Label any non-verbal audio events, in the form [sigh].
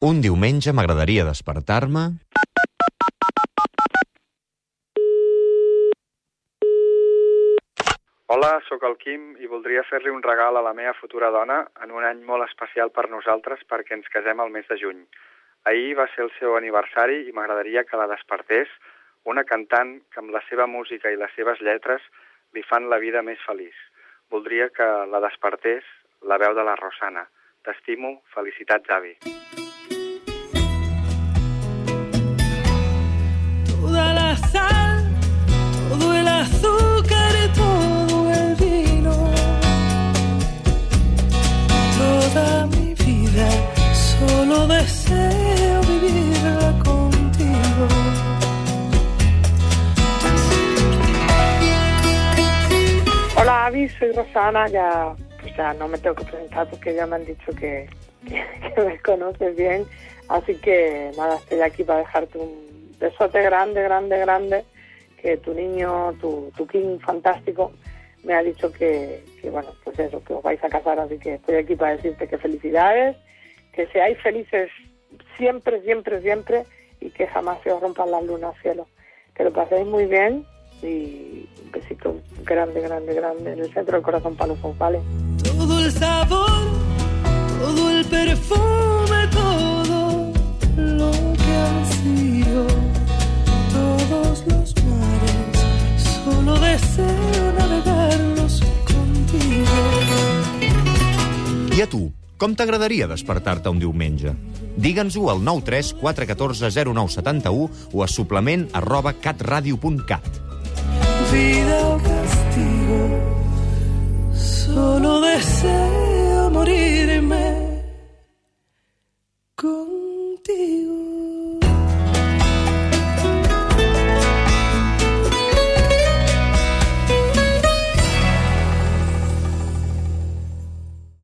Un diumenge m'agradaria despertar-me... Hola, sóc el Quim i voldria fer-li un regal a la meva futura dona en un any molt especial per nosaltres perquè ens casem al mes de juny. Ahir va ser el seu aniversari i m'agradaria que la despertés una cantant que amb la seva música i les seves lletres li fan la vida més feliç. Voldria que la despertés la veu de la Rosana. T'estimo, felicitats, avi. Deseo vivirla contigo. Hola Avi, soy Rosana, ya, pues ya no me tengo que presentar porque ya me han dicho [laughs] que, me conoces bien, así que nada, estoy aquí para dejarte un besote grande, grande, grande, que tu niño, tu, tu King fantástico, me ha dicho que, que, bueno, pues eso, que os vais a casar, así que estoy aquí para decirte que felicidades, que seáis felices siempre, siempre, siempre y que jamás se os rompan las lunas, cielo. Que lo paséis muy bien y un besito grande, grande, grande en el centro del corazón para los ¿vale? Todo el sabor, todo el perfume, todo lo que han sido, todos los mares, solo deseo navegarlos contigo. I a tu, com t'agradaria despertar-te un diumenge? Digue'ns-ho al 93 414 0971 o a suplement arroba catradio.cat. Vida o castigo, solo deseo morirme contigo.